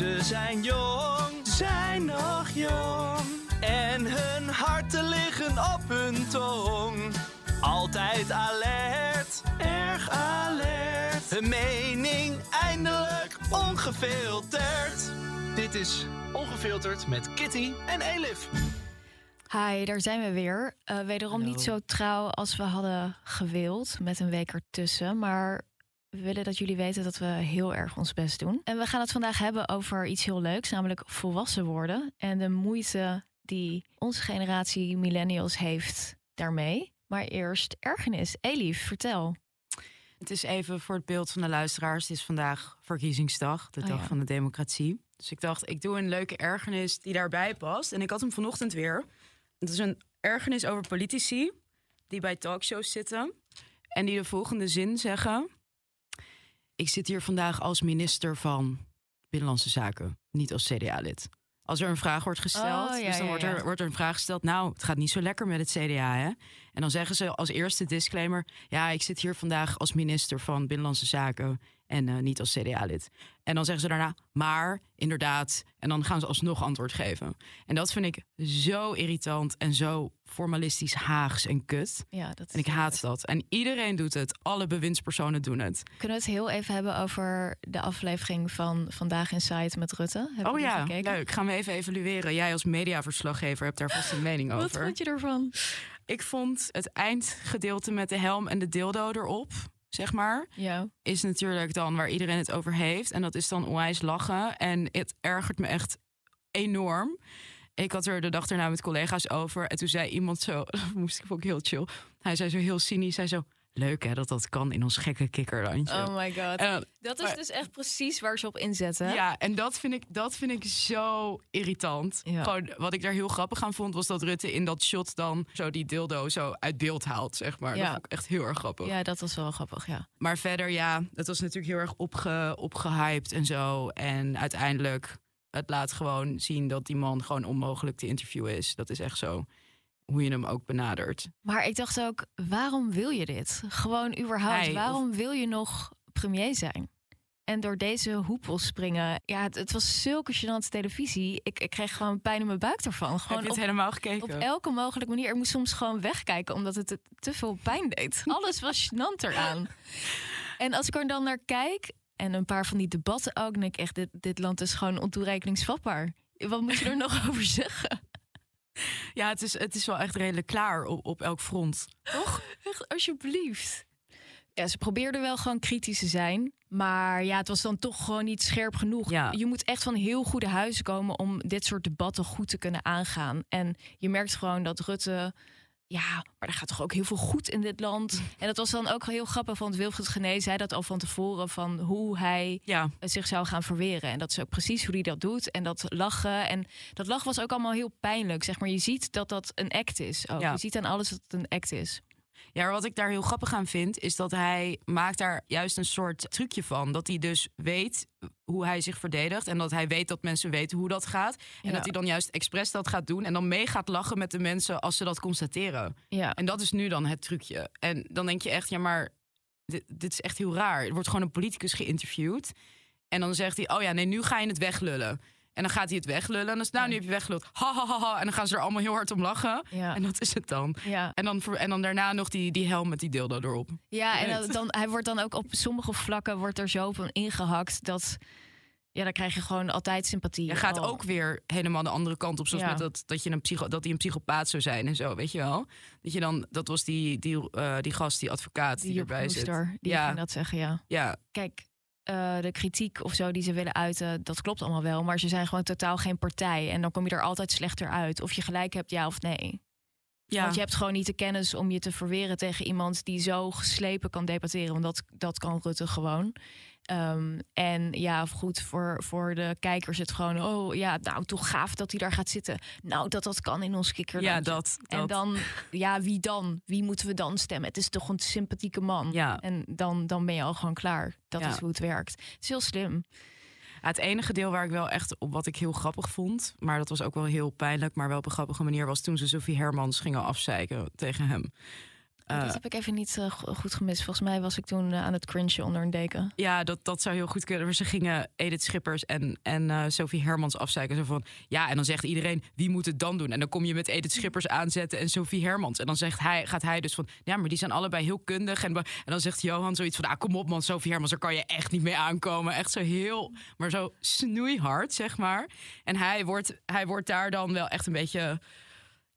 Ze zijn jong, zijn nog jong. En hun harten liggen op hun tong. Altijd alert, erg alert. Hun mening eindelijk ongefilterd. Dit is Ongefilterd met Kitty en Elif. Hi, daar zijn we weer. Uh, wederom niet zo trouw als we hadden gewild, met een week ertussen. Maar we willen dat jullie weten dat we heel erg ons best doen. En we gaan het vandaag hebben over iets heel leuks, namelijk volwassen worden. En de moeite die onze generatie millennials heeft daarmee. Maar eerst ergernis. Elif, vertel. Het is even voor het beeld van de luisteraars. Het is vandaag verkiezingsdag, de Oh dag ja. van de democratie. Dus ik dacht, ik doe een leuke ergernis die daarbij past. En ik had hem vanochtend weer. Het is een ergernis over politici die bij talkshows zitten. En die de volgende zin zeggen. Ik zit hier vandaag als minister van Binnenlandse Zaken, niet als CDA-lid. Als er een vraag wordt gesteld, Oh, ja, dus dan ja, wordt, ja. er, wordt er een vraag gesteld. Nou, het gaat niet zo lekker met het CDA, hè? En dan zeggen ze als eerste disclaimer... ja, ik zit hier vandaag als minister van Binnenlandse Zaken... en eh, niet als CDA-lid. En dan zeggen ze daarna, maar, inderdaad... en dan gaan ze alsnog antwoord geven. En dat vind ik zo irritant en zo formalistisch haags en kut. Ja, dat En ik haat dat. En iedereen doet het. Alle bewindspersonen doen het. Kunnen we het heel even hebben over de aflevering van Vandaag in Site met Rutte? Heb oh ja, gekeken? leuk. Gaan we even evalueren. Jij als mediaverslaggever hebt daar vast een mening Wat over. vond je ervan? Ik vond het eindgedeelte met de helm en de dildo erop, zeg maar... Ja. is natuurlijk dan waar iedereen het over heeft. En dat is dan onwijs lachen. En het ergert me echt enorm. Ik had er de dag daarna met collega's over. En toen zei iemand zo, moest ik ik heel chill. Hij zei zo heel cynisch, hij zo... Leuk hè, dat dat kan in ons gekke kikkerlandje. Oh my god. Dan- Dat is maar- dus echt precies waar ze op inzetten. ja, en dat vind, ik, dat vind ik zo irritant. Ja. Gewoon, wat ik daar heel grappig aan vond, was dat Rutte in dat shot dan zo die dildo zo uit beeld haalt, zeg maar. Ja. Dat vond ik echt heel erg grappig. Ja, dat was wel grappig, ja. Maar verder, ja, het was natuurlijk heel erg opge, opgehyped en zo. En uiteindelijk, het laat gewoon zien dat die man gewoon onmogelijk te interviewen is. Dat is echt zo. Hoe je hem ook benadert. Maar ik dacht ook, waarom wil je dit? Gewoon überhaupt, Hij, waarom wil je nog premier zijn? En door deze hoepel springen, ja, het, het was zulke gênante televisie. Ik, ik kreeg gewoon pijn in mijn buik ervan. Heb Gewoon je het op, helemaal gekeken? op elke mogelijke manier. Ik moest soms gewoon wegkijken, omdat het te, veel pijn deed. Alles was gênant eraan. En als ik er dan naar kijk, en een paar van die debatten ook, denk ik echt, dit, dit land is gewoon ontoerekeningsvatbaar. Wat moet je er nog over zeggen? Ja, het is, het is wel echt redelijk klaar op, op elk front. Toch? Echt, alsjeblieft. Ja, ze probeerden wel gewoon kritisch te zijn. Maar ja, het was dan toch gewoon niet scherp genoeg. Ja. Je moet echt van heel goede huizen komen om dit soort debatten goed te kunnen aangaan. En je merkt gewoon dat Rutte. Ja, maar er gaat toch ook heel veel goed in dit land. En dat was dan ook heel grappig, want Wilfried Gené zei dat al van tevoren... van hoe hij Ja, zich zou gaan verweren. En dat is ook precies hoe hij dat doet. En dat lachen. En dat lachen was ook allemaal heel pijnlijk. Zeg maar, je ziet dat dat een act is. Ook. Ja. Je ziet aan alles dat het een act is. Ja, maar wat ik daar heel grappig aan vind, is dat hij maakt daar juist een soort trucje van. Dat hij dus weet hoe hij zich verdedigt. En dat hij weet dat mensen weten hoe dat gaat. En Ja. dat hij dan juist expres dat gaat doen. En dan mee gaat lachen met de mensen als ze dat constateren. Ja. En dat is nu dan het trucje. En dan denk je echt, ja, maar dit, dit is echt heel raar. Er wordt gewoon een politicus geïnterviewd. En dan zegt hij, oh ja, nee, nu ga je het weglullen. En dan gaat hij het weglullen. En dan is nou, nu heb je weggeluld. Ha, ha, ha, ha. En dan gaan ze er allemaal heel hard om lachen. Ja. En dat is het dan. Ja, En dan, en dan daarna nog die, die helm met die dildo erop. ja en Weet. dan, dan, hij wordt dan ook op sommige vlakken wordt er zo van ingehakt dat. Ja, dan krijg je gewoon altijd sympathie. Je gaat Oh. ook weer helemaal de andere kant op. Zoals Ja. met dat, dat, je een psycho, dat hij een psychopaat zou zijn en zo, weet je wel. Dat je dan, dat was die, die, eh, die gast, die advocaat die, die erbij zit. Die Ja. ging dat zeggen, ja. Ja, Kijk, eh, de kritiek of zo die ze willen uiten, dat klopt allemaal wel. Maar ze zijn gewoon totaal geen partij. En dan kom je er altijd slechter uit. Of je gelijk hebt, ja of nee. ja. Want je hebt gewoon niet de kennis om je te verweren tegen iemand die zo geslepen kan debatteren. Want dat, dat kan Rutte gewoon. Ehm, en ja, goed, voor, voor de kijkers het gewoon... oh ja, nou, toch gaaf dat hij daar gaat zitten. Nou, dat dat kan in ons kikkerlandje. ja, dat. En dan, ja, wie dan? Wie moeten we dan stemmen? Het is toch een sympathieke man. Ja. En dan, dan ben je al gewoon klaar. Dat Ja. is hoe het werkt. Het is heel slim. Ja, het enige deel waar ik wel echt op wat ik heel grappig vond, maar dat was ook wel heel pijnlijk, maar wel op een grappige manier, was toen ze Sophie Hermans gingen afzeiken tegen hem. Eh, dat heb ik even niet eh, go- goed gemist. Volgens mij was ik toen eh, aan het cringen onder een deken. Ja, dat, dat zou heel goed kunnen. Ze gingen Edith Schippers en, en eh, Sophie Hermans afzeiken. Zo van, ja, en dan zegt iedereen, wie moet het dan doen? En dan kom je met Edith Schippers aanzetten en Sophie Hermans. En dan zegt hij, gaat hij dus van, ja, maar die zijn allebei heel kundig. En, en dan zegt Johan zoiets van, ah, kom op man, Sophie Hermans, daar kan je echt niet mee aankomen. Echt zo heel, maar zo snoeihard, zeg maar. En hij wordt, hij wordt daar dan wel echt een beetje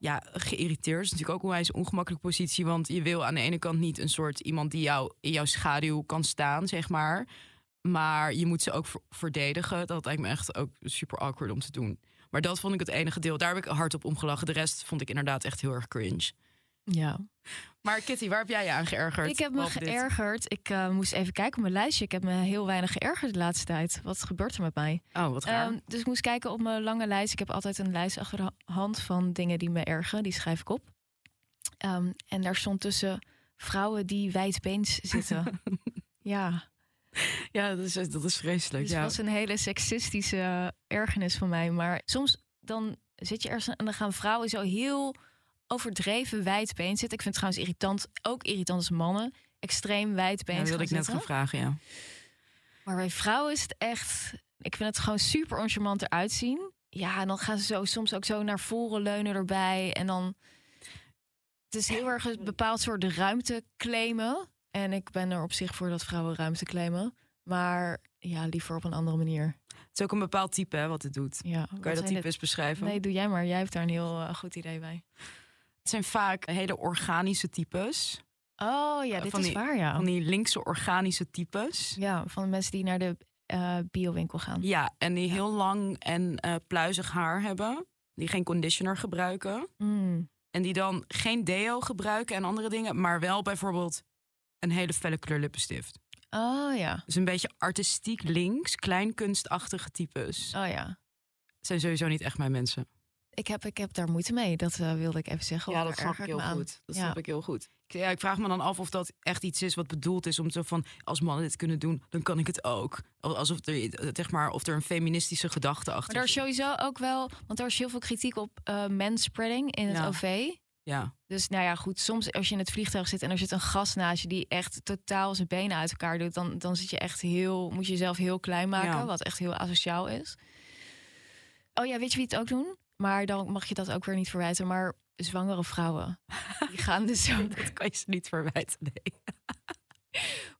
ja, geïrriteerd. Is natuurlijk ook hij is ongemakkelijke positie. Want je wil aan de ene kant niet een soort iemand die jou in jouw schaduw kan staan, zeg maar. Maar je moet ze ook ver- verdedigen. Dat lijkt me echt ook super awkward om te doen. Maar dat vond ik het enige deel. Daar heb ik hard op omgelachen. De rest vond ik inderdaad echt heel erg cringe. Ja. Maar Kitty, waar heb jij je aan geërgerd? Ik heb me dit? geërgerd. Ik eh, moest even kijken op mijn lijstje. Ik heb me heel weinig geërgerd de laatste tijd. Wat gebeurt er met mij? Oh, wat raar. Ehm, dus ik moest kijken op mijn lange lijst. Ik heb altijd een lijst achter de hand van dingen die me ergen. Die schrijf ik op. Ehm, en daar stond tussen vrouwen die wijdbeens zitten. ja, ja, dat is, dat is vreselijk. dus ja. het was een hele seksistische ergernis van mij. Maar soms dan zit je ergens en dan gaan vrouwen zo heel overdreven wijdbeen zitten. Ik vind het trouwens irritant, ook irritant als mannen, extreem wijdbeen Ja, dat wilde ik net gaan vragen, ja. Maar bij vrouwen is het echt. Ik vind het gewoon super oncharmant eruit zien. Ja, en dan gaan ze zo soms ook zo naar voren leunen erbij. En dan. Het is heel erg een bepaald soort ruimte claimen. En ik ben er op zich voor dat vrouwen ruimte claimen. Maar ja, liever op een andere manier. Het is ook een bepaald type hè, wat het doet. Ja, Kan je dat type dit- eens beschrijven? Nee, doe jij maar. Jij hebt daar een heel eh, goed idee bij. Het zijn vaak hele organische types. Oh ja, Eh, dit is waar, ja. Van die linkse organische types. Ja, van de mensen die naar de eh biowinkel gaan. Ja, en die heel lang en eh, pluizig haar hebben. Die geen conditioner gebruiken. Mm. En die dan geen deo gebruiken en andere dingen. Maar wel bijvoorbeeld een hele felle kleur lippenstift. Oh ja. Dus een beetje artistiek links, kleinkunstachtige types. Oh ja. Zijn sowieso niet echt mijn mensen. Ik heb, ik heb daar moeite mee. Dat eh, wilde ik even zeggen. Ja, dat snap ik heel goed. Dat Ja. snap ik heel goed. Ik, ja, ik vraag me dan af of dat echt iets is wat bedoeld is om zo van als mannen dit kunnen doen, dan kan ik het ook. Alsof er, zeg maar, of er een feministische gedachte achter Maar daar is sowieso ook wel, want er is heel veel kritiek op eh manspreading in het Ja. OV. Ja, Dus nou ja, goed, soms als je in het vliegtuig zit en er zit een gast naast je die echt totaal zijn benen uit elkaar doet, dan, dan zit je echt heel, moet je jezelf heel klein maken, Ja. wat echt heel asociaal is. Oh ja, weet je wie het ook doen? Maar dan mag je dat ook weer niet verwijten. Maar zwangere vrouwen, die gaan dus zo dat kan je ze niet verwijten. Nee.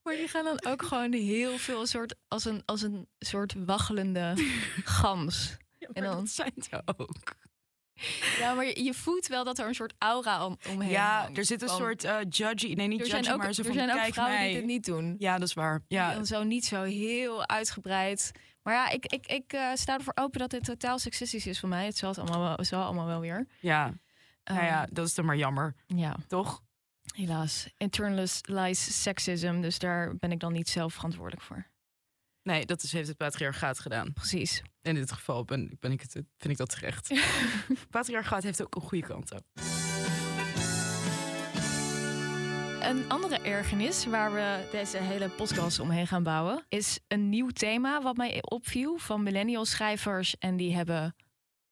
Maar die gaan dan ook gewoon heel veel soort, als een, als een soort waggelende gans. En dan- dat zijn ze ook. Ja, maar je, voelt wel dat er een soort aura om, omheen Ja, hangt. er zit een Van- soort eh judgy, nee niet Er judgy, ook, maar zo er van zijn ook kijk vrouwen mij. die dit niet doen. Ja, dat is waar. Ja, dan zo niet zo heel uitgebreid. Maar ja, ik, ik, ik eh, sta ervoor open dat dit totaal seksistisch is voor mij. Het zal, het allemaal wel, het zal allemaal wel weer. ja. nou Ehm, ja, dat is dan maar jammer, ja, toch? helaas. Internalized sexism, dus daar ben ik dan niet zelf verantwoordelijk voor. Nee, dat is, heeft het patriarchaat gedaan. Precies. In dit geval ben, ben ik het, vind ik dat terecht. patriarchaat heeft ook een goede kant op. Een andere ergernis waar we deze hele podcast omheen gaan bouwen, is een nieuw thema wat mij opviel van millennial schrijvers. En die hebben,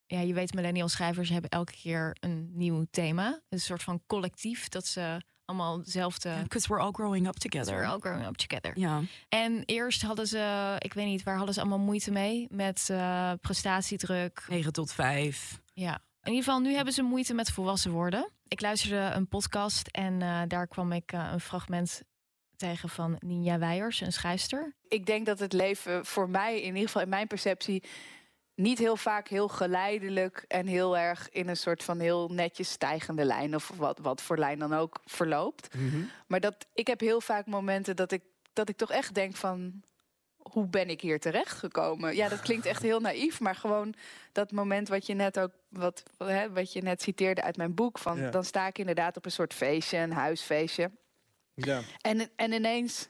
ja, je weet, millennial schrijvers hebben elke keer een nieuw thema. Een soort van collectief dat ze allemaal hetzelfde. Because we're all growing up together. We're all growing up together. Ja. En eerst hadden ze, ik weet niet, waar hadden ze allemaal moeite mee? Met eh, prestatiedruk. 9 tot 5. Ja. In ieder geval, nu hebben ze moeite met volwassen worden. Ik luisterde een podcast en eh, daar kwam ik eh, een fragment tegen van Ninja Weijers, een schrijfster. ik denk dat het leven voor mij, in ieder geval in mijn perceptie, niet heel vaak heel geleidelijk en heel erg in een soort van heel netjes stijgende lijn of wat, wat voor lijn dan ook verloopt. Maar dat ik heb heel vaak momenten dat ik, dat ik toch echt denk van. Hoe ben ik hier terecht gekomen? Ja, dat klinkt echt heel naïef, maar gewoon dat moment wat je net ook, wat, hè, wat je net citeerde uit mijn boek, van Ja. dan sta ik inderdaad op een soort feestje, een huisfeestje. Ja. En, en ineens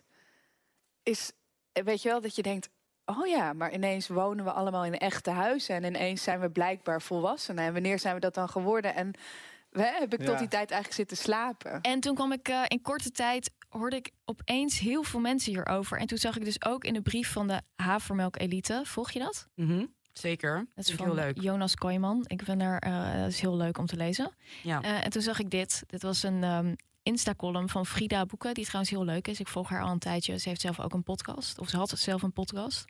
is, weet je wel, dat je denkt, oh ja, maar ineens wonen we allemaal in echte huizen en ineens zijn we blijkbaar volwassenen. En wanneer zijn we dat dan geworden? En heb ik tot die tijd eigenlijk zitten slapen. En toen kwam ik eh, in korte tijd, hoorde ik opeens heel veel mensen hierover. En toen zag ik dus ook in de brief van de Havermelk Elite, volg je dat? Mhm. Zeker. Dat is van heel leuk. Jonas Kooijman. Ik ben daar, eh, dat is heel leuk om te lezen. Ja. Eh, en toen zag ik dit. Dit was een, ehm, Insta-column van Frida Boeken, die trouwens heel leuk is. Ik volg haar al een tijdje. Ze heeft zelf ook een podcast, of ze had zelf een podcast.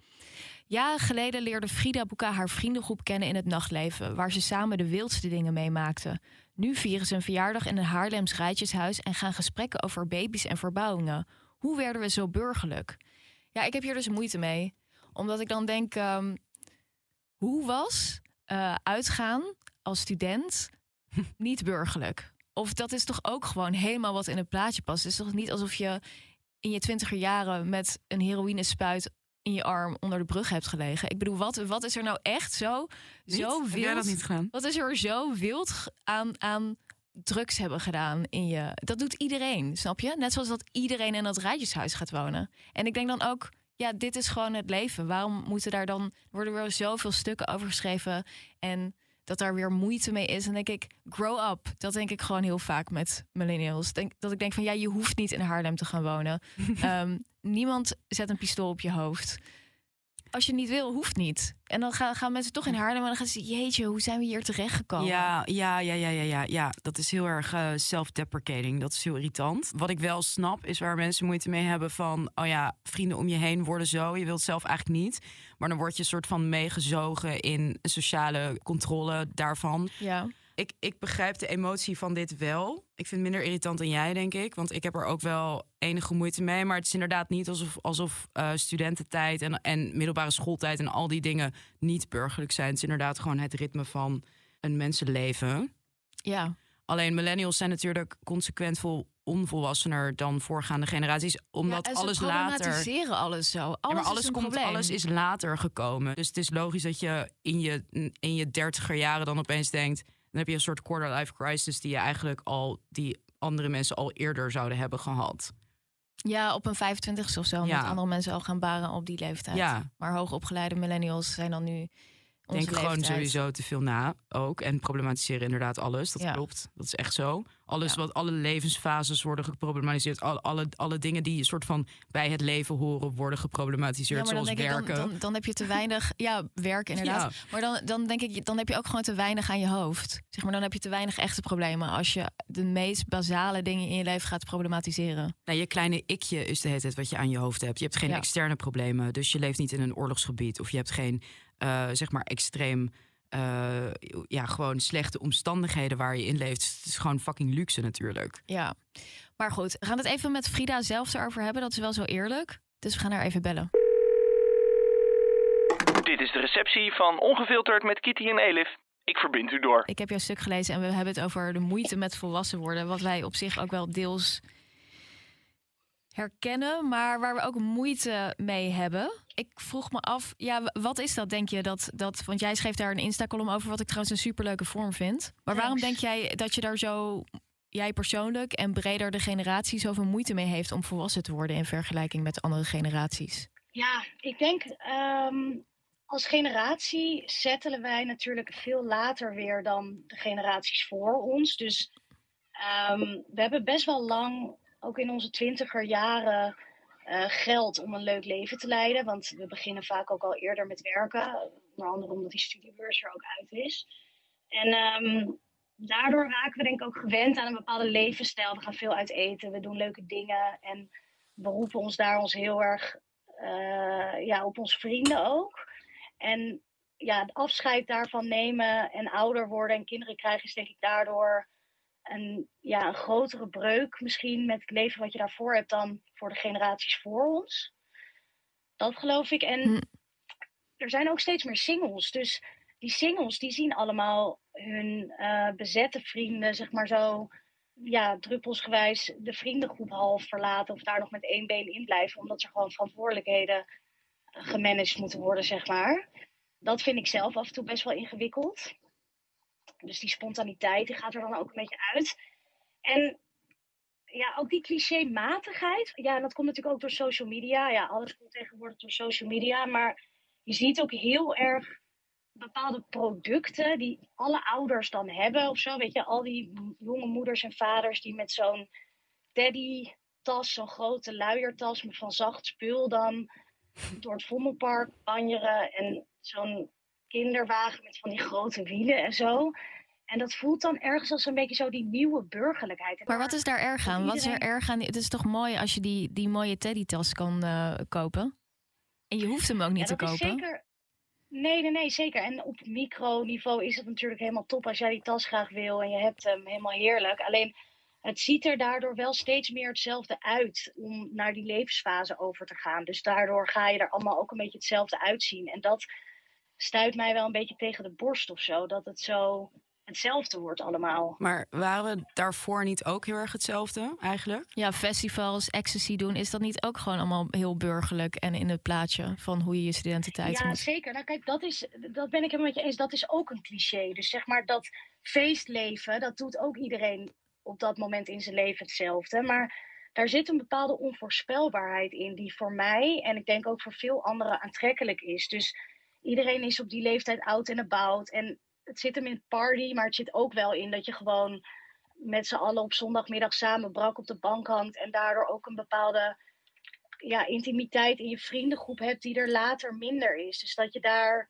Jaren geleden leerde Frida Boeka haar vriendengroep kennen in het nachtleven, waar ze samen de wildste dingen meemaakten. Nu vieren ze een verjaardag in een Haarlems rijtjeshuis en gaan gesprekken over baby's en verbouwingen. Hoe werden we zo burgerlijk? Ja, ik heb hier dus moeite mee. Omdat ik dan denk, ehm, hoe was uh, uitgaan als student niet burgerlijk? Of dat is toch ook gewoon helemaal wat in het plaatje past. Het is toch niet alsof je in je twintiger jaren met een heroïne spuit in je arm onder de brug hebt gelegen. Ik bedoel, wat, wat is er nou echt zo, zo wild? Heb jij dat niet gedaan? Wat is er zo wild aan, aan drugs hebben gedaan in je? Dat doet iedereen, snap je? Net zoals dat iedereen in dat rijtjeshuis gaat wonen. En ik denk dan ook, ja, dit is gewoon het leven. Waarom moeten daar dan worden er zoveel stukken over geschreven en dat daar weer moeite mee is. En denk ik, grow up. Dat denk ik gewoon heel vaak met millennials. Denk, dat ik denk van ja, je hoeft niet in Haarlem te gaan wonen. Ehm, niemand zet een pistool op je hoofd. Als je niet wil, hoeft niet. En dan gaan, gaan mensen toch in Haarlem en dan gaan ze jeetje, hoe zijn we hier terecht gekomen? Ja, ja, ja, ja, ja, ja. ja. Dat is heel erg uh, self-deprecating. Dat is heel irritant. Wat ik wel snap, is waar mensen moeite mee hebben van... oh ja, vrienden om je heen worden zo. Je wilt zelf eigenlijk niet. Maar dan word je soort van meegezogen in sociale controle daarvan. Ja. Ik, ik begrijp de emotie van dit wel. Ik vind het minder irritant dan jij, denk ik. Want ik heb er ook wel enige moeite mee. Maar het is inderdaad niet alsof, alsof uh, studententijd en, en middelbare schooltijd en al die dingen niet burgerlijk zijn. Het is inderdaad gewoon het ritme van een mensenleven. Ja. Alleen millennials zijn natuurlijk consequent vol onvolwassener dan voorgaande generaties. Omdat ja, alles later. alles zo. Alles, maar alles, komt, alles is later gekomen. Dus het is logisch dat je in je, in je dertiger jaren dan opeens denkt. Dan heb je een soort quarter life crisis die je eigenlijk al die andere mensen al eerder zouden hebben gehad. Ja, op een 25 of zo. Omdat andere mensen al gaan baren op die leeftijd. Ja. Maar hoogopgeleide millennials zijn dan nu denk gewoon sowieso te veel na ook. En problematiseren inderdaad alles. Dat klopt. Dat is echt zo. Alles wat alle levensfases worden geproblematiseerd. Alle, alle, alle dingen die een soort van bij het leven horen worden geproblematiseerd. zoals werken. Dan, dan, dan, heb je te weinig. Ja, werk inderdaad. Maar dan, dan denk ik, dan heb je ook gewoon te weinig aan je hoofd. Zeg maar, dan heb je te weinig echte problemen. Als je de meest basale dingen in je leven gaat problematiseren. Nou, je kleine ikje is de hele tijd wat je aan je hoofd hebt. Je hebt geen externe problemen. Dus je leeft niet in een oorlogsgebied. Of je hebt geen uh, zeg maar extreem. Uh, ja, gewoon slechte omstandigheden waar je in leeft. Het is gewoon fucking luxe natuurlijk. Ja, maar goed, we gaan het even met Frida zelf erover hebben. Dat is wel zo eerlijk. Dus we gaan haar even bellen. Dit is de receptie van Ongefilterd met Kitty en Elif. Ik verbind u door. Ik heb jouw stuk gelezen en we hebben het over de moeite met volwassen worden. Wat wij op zich ook wel deels herkennen, maar waar we ook moeite mee hebben. Ik vroeg me af, ja, wat is dat, denk je? Dat, dat, want jij schreef daar een Insta-column over, wat ik trouwens een superleuke vorm vind. Maar waarom denk jij dat je daar zo, jij persoonlijk en breder de generatie, zoveel moeite mee heeft om volwassen te worden in vergelijking met andere generaties? Ja, ik denk ehm, als generatie settelen wij natuurlijk veel later weer dan de generaties voor ons. Dus ehm, we hebben best wel lang ook in onze twintiger jaren uh, geld om een leuk leven te leiden. Want we beginnen vaak ook al eerder met werken. Onder andere omdat die studiebeurs er ook uit is. En um, daardoor raken we denk ik ook gewend aan een bepaalde levensstijl. We gaan veel uit eten, we doen leuke dingen. En beroepen ons daar ons heel erg uh, ja, op onze vrienden ook. En ja, het afscheid daarvan nemen en ouder worden en kinderen krijgen is denk ik daardoor een, ja, een grotere breuk misschien met het leven wat je daarvoor hebt dan voor de generaties voor ons. Dat geloof ik. En hm. er zijn ook steeds meer singles. Dus die singles die zien allemaal hun uh, bezette vrienden, zeg maar zo, ja, druppelsgewijs de vriendengroep half verlaten of daar nog met één been in blijven, omdat er gewoon verantwoordelijkheden gemanaged moeten worden, zeg maar. Dat vind ik zelf af en toe best wel ingewikkeld. Dus die spontaniteit die gaat er dan ook een beetje uit. En ja, ook die clichématigheid. Ja, en dat komt natuurlijk ook door social media. Ja, alles komt tegenwoordig door social media. Maar je ziet ook heel erg bepaalde producten die alle ouders dan hebben of zo. Weet je, al die jonge moeders en vaders die met zo'n daddy tas, zo'n grote luiertas van zacht spul dan door het Vondelpark banjeren. En zo'n kinderwagen met van die grote wielen en zo. En dat voelt dan ergens als een beetje zo die nieuwe burgerlijkheid. En Maar wat is daar erg aan? Wat is er erg aan? Het is toch mooi als je die, die mooie teddytas kan eh, kopen? En je hoeft hem ook niet Ja, te kopen. zeker. Nee, nee, nee, zeker. En op microniveau is het natuurlijk helemaal top als jij die tas graag wil en je hebt hem helemaal heerlijk. Alleen het ziet er daardoor wel steeds meer hetzelfde uit om naar die levensfase over te gaan. Dus daardoor ga je er allemaal ook een beetje hetzelfde uitzien. En dat stuit mij wel een beetje tegen de borst of zo. Dat het zo hetzelfde wordt allemaal. Maar waren we daarvoor niet ook heel erg hetzelfde eigenlijk? Ja, festivals, ecstasy doen, is dat niet ook gewoon allemaal heel burgerlijk en in het plaatje van hoe je je studententijd Ja, moet? zeker. Nou, kijk, dat, is, dat ben ik helemaal met je eens. Dat is ook een cliché. Dus zeg maar dat feestleven, dat doet ook iedereen op dat moment in zijn leven hetzelfde. Maar daar zit een bepaalde onvoorspelbaarheid in, die voor mij en ik denk ook voor veel anderen aantrekkelijk is. Dus iedereen is op die leeftijd oud en about. En het zit hem in het party, maar het zit ook wel in dat je gewoon met z'n allen op zondagmiddag samen brak op de bank hangt. En daardoor ook een bepaalde ja, intimiteit in je vriendengroep hebt die er later minder is. Dus dat je daar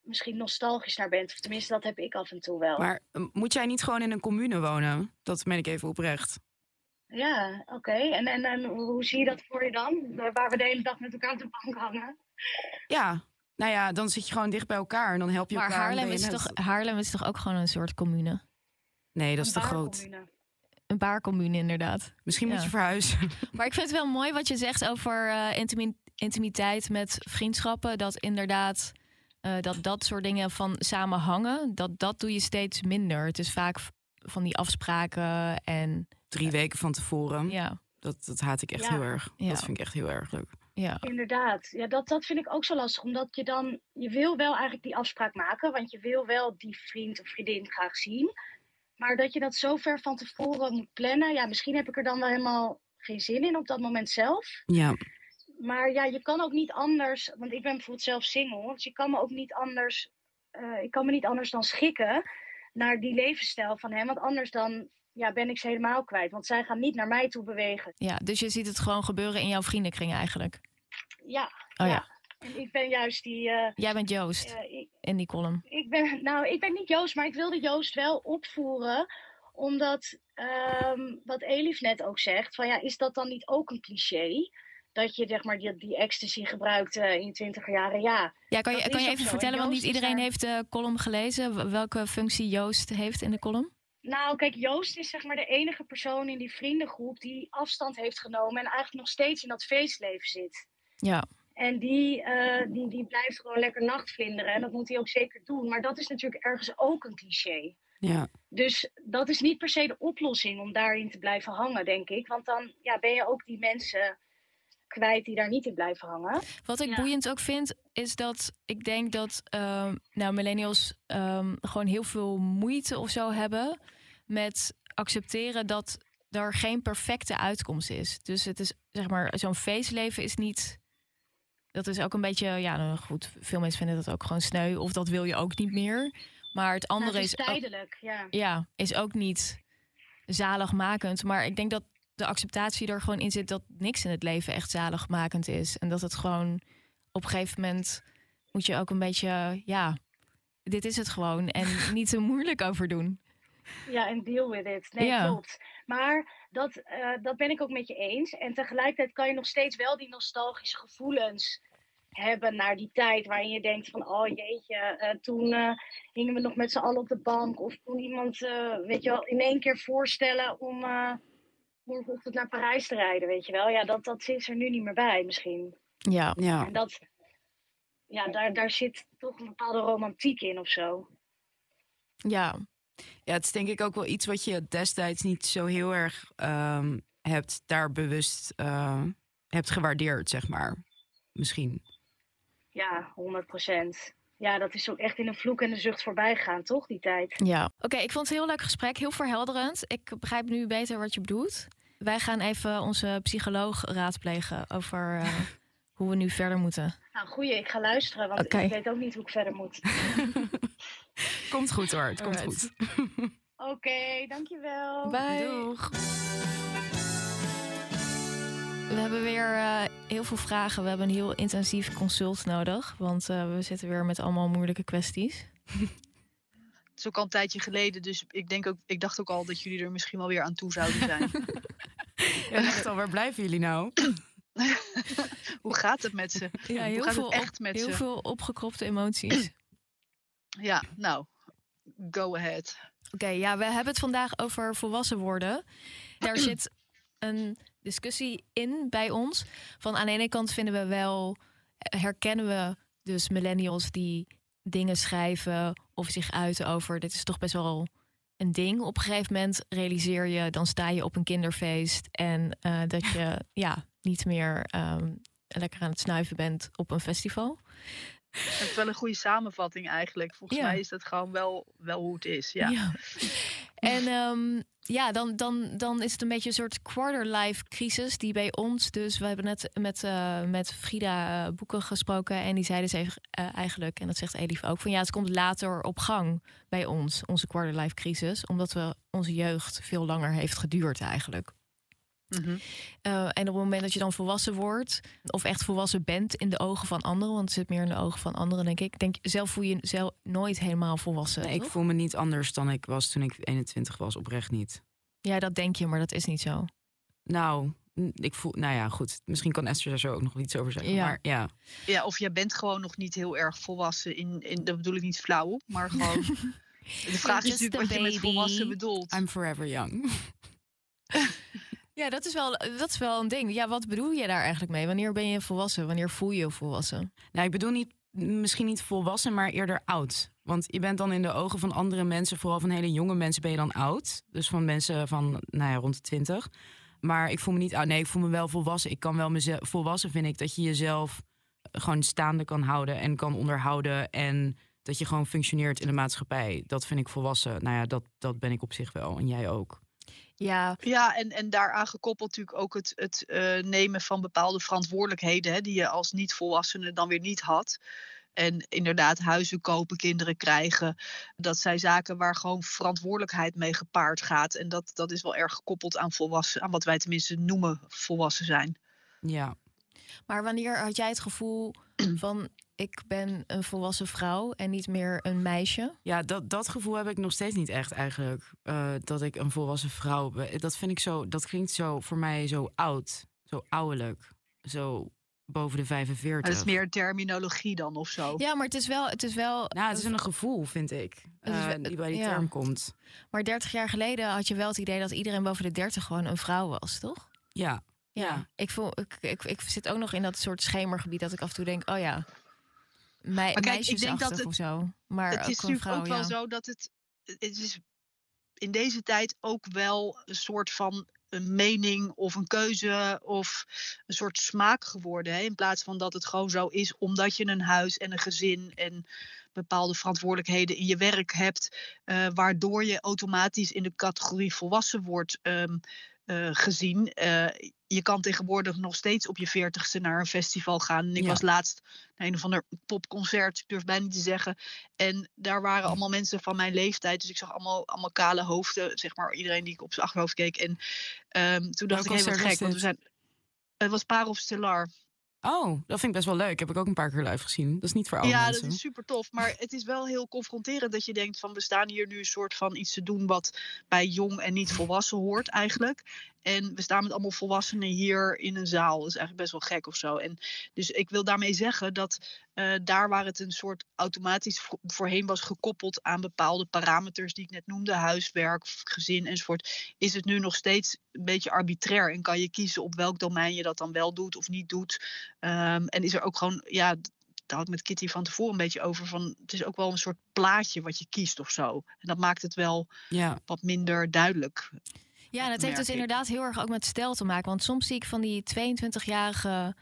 misschien nostalgisch naar bent. Of tenminste, dat heb ik af en toe wel. Maar moet jij niet gewoon in een commune wonen? Dat meen ik even oprecht. Ja, oké. En, en, en hoe zie je dat voor je dan? Waar we de hele dag met elkaar op de bank hangen? Ja, nou ja, dan zit je gewoon dicht bij elkaar en dan help je Maar elkaar. en Haarlem is, toch, Haarlem is toch ook gewoon een soort commune? Nee, dat is te groot. Een baarcommune inderdaad. Misschien moet je verhuizen. Maar ik vind het wel mooi wat je zegt over eh, intimi- intimiteit met vriendschappen. Dat inderdaad eh, dat dat soort dingen van samen hangen, dat, dat doe je steeds minder. Het is vaak van die afspraken en Drie weken van tevoren. ja, Dat, dat haat ik echt Ja. heel erg. Ja. Dat vind ik echt heel erg leuk. Ja. Inderdaad. Ja, dat, dat vind ik ook zo lastig. Omdat je dan... Je wil wel eigenlijk die afspraak maken. Want je wil wel die vriend of vriendin graag zien. Maar dat je dat zo ver van tevoren moet plannen. Ja, misschien heb ik er dan wel helemaal geen zin in op dat moment zelf. Ja, Maar ja, je kan ook niet anders, want ik ben bijvoorbeeld zelf single, dus je kan me ook niet anders, eh, ik kan me niet anders dan schikken naar die levensstijl van hem, want anders dan ja, ben ik ze helemaal kwijt, want zij gaan niet naar mij toe bewegen. ja, dus je ziet het gewoon gebeuren in jouw vriendenkring eigenlijk. Ja, Oh ja, ik ben juist die, eh, jij bent Joost eh, ik, in die column. ik ben, nou, ik ben niet Joost, maar ik wilde Joost wel opvoeren, omdat ehm, wat Elif net ook zegt, van ja, is dat dan niet ook een cliché? Dat je zeg maar die, die ecstasy gebruikt eh, in je twintiger jaren, ja. Ja, kan je, Dat kan je even vertellen, En want niet iedereen daar- heeft de column gelezen, welke functie Joost heeft in de column? Nou, kijk, Joost is zeg maar de enige persoon in die vriendengroep die afstand heeft genomen en eigenlijk nog steeds in dat feestleven zit. Ja, En die, eh, die, die blijft gewoon lekker nachtvlinderen en dat moet hij ook zeker doen. Maar dat is natuurlijk ergens ook een cliché. ja. Dus dat is niet per se de oplossing om daarin te blijven hangen, denk ik. Want dan ja, ben je ook die mensen kwijt die daar niet in blijven hangen. Wat ik Ja. boeiend ook vind, is dat ik denk dat ehm, nou, millennials ehm, gewoon heel veel moeite of zo hebben met accepteren dat er geen perfecte uitkomst is. Dus het is zeg maar, zo'n feestleven is niet. Dat is ook een beetje, ja, nou goed, veel mensen vinden dat ook gewoon sneu, of dat wil je ook niet meer. Maar het Nou, andere het is is, ook, tijdelijk, ja. ja, is ook niet zaligmakend. Maar ik denk dat de acceptatie er gewoon in zit dat niks in het leven echt zaligmakend is. En dat het gewoon op een gegeven moment moet je ook een beetje, ja, dit is het gewoon. En niet te moeilijk over doen. Ja, en deal with it. Nee, Ja. klopt. Maar dat, eh, dat ben ik ook met je eens. En tegelijkertijd kan je nog steeds wel die nostalgische gevoelens hebben naar die tijd waarin je denkt van, oh jeetje, eh, toen eh, hingen we nog met z'n allen op de bank. Of toen iemand, weet je wel, in één keer voorstellen om morgenochtend naar Parijs te rijden, weet je wel. Ja, dat, dat zit er nu niet meer bij misschien. Ja, ja. En dat, ja, daar, daar zit toch een bepaalde romantiek in of zo. ja, Ja, het is denk ik ook wel iets wat je destijds niet zo heel erg ehm, hebt daar bewust eh, hebt gewaardeerd, zeg maar. Misschien. Ja, 100 procent. Ja, dat is ook echt in een vloek en een zucht voorbij gegaan, toch, die tijd? ja. Oké, ik vond het een heel leuk gesprek, heel verhelderend. Ik begrijp nu beter wat je bedoelt. Wij gaan even onze psycholoog raadplegen over eh, hoe we nu verder moeten. Nou, goeie, ik ga luisteren, want ik weet ook niet hoe ik verder moet. Komt goed hoor, het komt Alright. goed. Oké, dankjewel. Bye. Doeg. We hebben weer eh, heel veel vragen. We hebben een heel intensief consult nodig. Want eh, we zitten weer met allemaal moeilijke kwesties. is ook al een tijdje geleden, dus ik, denk ook, ik dacht ook al dat jullie er misschien wel weer aan toe zouden zijn. Ja, echt al, waar blijven jullie nou? Hoe gaat het met ze? Ja, Hoe heel, gaat veel, het echt met heel ze? veel opgekropte emoties. Ja, nou, go ahead. Oké, ja, we hebben het vandaag over volwassen worden. Daar zit een discussie in bij ons. Van aan de ene kant vinden we wel, herkennen we dus millennials die dingen schrijven of zich uiten over. Dit is toch best wel een ding. Op een gegeven moment realiseer je, dan sta je op een kinderfeest en eh, dat je ja niet meer ehm, lekker aan het snuiven bent op een festival. Het is wel een goede samenvatting eigenlijk. Volgens Ja. mij is dat gewoon wel, wel hoe het is. Ja. En ehm, ja, dan, dan, dan is het een beetje een soort quarter-life crisis die bij ons dus... We hebben net met, eh, met Frida eh, Boeken gesproken en die zei dus even, eh, eigenlijk... en dat zegt Elif ook, van ja, het komt later op gang bij ons, onze quarter-life crisis. Omdat we onze jeugd veel langer heeft geduurd eigenlijk. Mhm. Eh, en op het moment dat je dan volwassen wordt, of echt volwassen bent in de ogen van anderen, want het zit meer in de ogen van anderen, denk ik. Denk, zelf voel je zelf nooit helemaal volwassen. Nee, ik voel me niet anders dan ik was toen ik 21 was, oprecht niet. Ja, dat denk je, maar dat is niet zo. Nou, ik voel, nou ja, goed. Misschien kan Esther daar zo ook nog iets over zeggen. Ja. Maar ja, ja, of jij bent gewoon nog niet heel erg volwassen. In, in, dat bedoel ik niet flauw, maar gewoon... De vraag is natuurlijk wat je met baby. volwassen bedoelt. I'm forever young. Ja, dat is, wel, dat is wel een ding. Ja, wat bedoel je daar eigenlijk mee? Wanneer ben je volwassen? Wanneer voel je je volwassen? Nou, ik bedoel niet, misschien niet volwassen, maar eerder oud. Want je bent dan in de ogen van andere mensen, vooral van hele jonge mensen, ben je dan oud. Dus van mensen van, nou ja, rond de 20. Maar ik voel me niet oud. Nee, ik voel me wel volwassen. Ik kan wel mezelf, volwassen vind ik dat je jezelf gewoon staande kan houden en kan onderhouden. En dat je gewoon functioneert in de maatschappij. Dat vind ik volwassen. Nou ja, dat, dat ben ik op zich wel. En jij ook. Ja, Ja, en, en daaraan gekoppeld natuurlijk ook het, het eh, nemen van bepaalde verantwoordelijkheden... Hè, die je als niet-volwassene dan weer niet had. En inderdaad, huizen kopen, kinderen krijgen. Dat zijn zaken waar gewoon verantwoordelijkheid mee gepaard gaat. En dat, dat is wel erg gekoppeld aan volwassen, aan wat wij tenminste noemen volwassen zijn. Ja. maar wanneer had jij het gevoel van... ik ben een volwassen vrouw en niet meer een meisje? Ja, dat, dat gevoel heb ik nog steeds niet echt eigenlijk. eh, dat ik een volwassen vrouw ben. Dat vind ik zo, dat klinkt zo voor mij zo oud. Zo ouderlijk. Zo boven de 45. Maar dat is meer terminologie dan of zo. Ja, maar het is wel... Het is wel Nou, het is een gevoel, vind ik. Eh, wel- die bij die ja. term komt. Maar 30 jaar geleden had je wel het idee dat iedereen boven de 30 gewoon een vrouw was, toch? Ja. Ja. Ik, voel, ik, ik, ik zit ook nog in dat soort schemergebied dat ik af en toe denk, oh ja, mei, kijk, ik denk dat meisjesachtig het- of zo. Maar het ook is natuurlijk vrouw, ook wel ja. zo dat het, het is in deze tijd ook wel een soort van een mening of een keuze of een soort smaak geworden. Hè? In plaats van dat het gewoon zo is omdat je een huis en een gezin en bepaalde verantwoordelijkheden in je werk hebt, eh, waardoor je automatisch in de categorie volwassen wordt ehm, eh, gezien. Eh, je kan tegenwoordig nog steeds op je veertigste naar een festival gaan. En ik Ja. was laatst naar een of ander popconcert, ik durf bijna niet te zeggen. En daar waren allemaal mensen van mijn leeftijd. Dus ik zag allemaal, allemaal kale hoofden, zeg maar. Iedereen die ik op zijn achterhoofd keek. En ehm, toen dacht ik, was gek. Want we zijn, het was Parel Stellar. Oh, dat vind ik best wel leuk. Heb ik ook een paar keer live gezien. Dat is niet voor alle ja, mensen. dat is super tof. Maar het is wel heel confronterend dat je denkt van... we staan hier nu een soort van iets te doen wat bij jong en niet volwassen hoort eigenlijk. En we staan met allemaal volwassenen hier in een zaal. Dat is eigenlijk best wel gek of zo. En dus ik wil daarmee zeggen dat eh, daar waar het een soort automatisch vo- voorheen was gekoppeld aan bepaalde parameters die ik net noemde, huiswerk, gezin enzovoort, is het nu nog steeds een beetje arbitrair. En kan je kiezen op welk domein je dat dan wel doet of niet doet. Ehm, en is er ook gewoon, ja, daar had ik met Kitty van tevoren een beetje over, van het is ook wel een soort plaatje wat je kiest of zo. En dat maakt het wel Ja. wat minder duidelijk. Ja, het heeft dus ik. inderdaad heel erg ook met stijl te maken. Want soms zie ik van die 22-jarige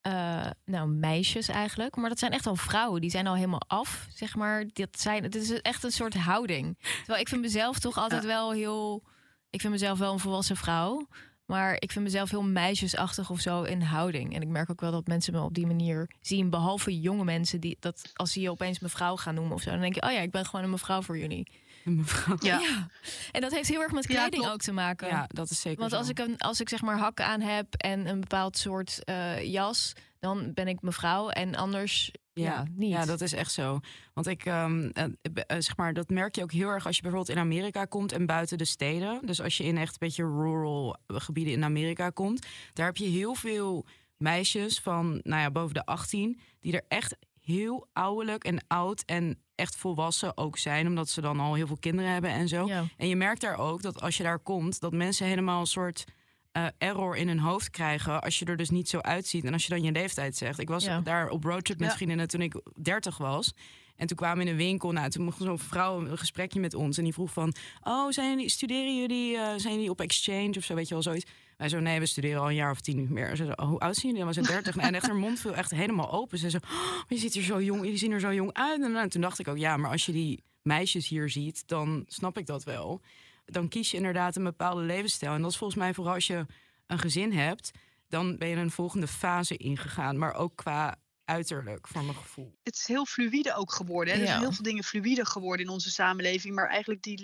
eh, nou, meisjes eigenlijk. Maar dat zijn echt al vrouwen. Die zijn al helemaal af, zeg maar. Dat zijn, het is echt een soort houding. Terwijl ik vind mezelf toch altijd wel heel... Ik vind mezelf wel een volwassen vrouw. Maar ik vind mezelf heel meisjesachtig of zo in houding. En ik merk ook wel dat mensen me op die manier zien. Behalve jonge mensen die dat als ze je opeens mevrouw gaan noemen of zo. Dan denk je, oh ja, ik ben gewoon een mevrouw voor jullie. Mevrouw. Ja. Ja. En dat heeft heel erg met kleding ook te maken. Ja, dat is zeker Want zo. als ik, een, als ik zeg maar hakken aan heb en een bepaald soort eh, jas, dan ben ik mevrouw. En anders ja, niet. Ja, dat is echt zo. Want ik, ehm, eh, eh, zeg maar, dat merk je ook heel erg als je bijvoorbeeld in Amerika komt en buiten de steden. Dus als je in echt een beetje rural gebieden in Amerika komt, daar heb je heel veel meisjes van, nou ja, boven de 18, die er echt heel ouderlijk en oud en echt volwassen ook zijn, omdat ze dan al heel veel kinderen hebben en zo. Ja. En je merkt daar ook dat als je daar komt, dat mensen helemaal een soort eh, error in hun hoofd krijgen. Als je er dus niet zo uitziet. En als je dan je leeftijd zegt. Ik was Ja. daar op roadtrip met Ja. vriendinnen toen ik 30 was. En toen kwamen we in een winkel. Nou, toen mocht zo'n vrouw een gesprekje met ons. En die vroeg van, oh, zijn jullie, studeren jullie, eh, zijn jullie op exchange of zo, weet je wel, zoiets. Wij zo, nee, we studeren al een jaar of tien niet meer. Ze zo, oh, hoe oud zijn jullie? Dan was ze 30. en echt haar mond viel echt helemaal open. Ze zo, oh, je ziet er zo jong, jullie zien er zo jong uit. En, toen dacht ik ook, ja, maar als je die meisjes hier ziet, dan snap ik dat wel. Dan kies je inderdaad een bepaalde levensstijl. En dat is volgens mij vooral als je een gezin hebt, dan ben je een volgende fase ingegaan. Maar ook qua uiterlijk, voor mijn gevoel. het is heel fluïde ook geworden. Hè? Er Ja. zijn heel veel dingen fluïde geworden in onze samenleving. Maar eigenlijk die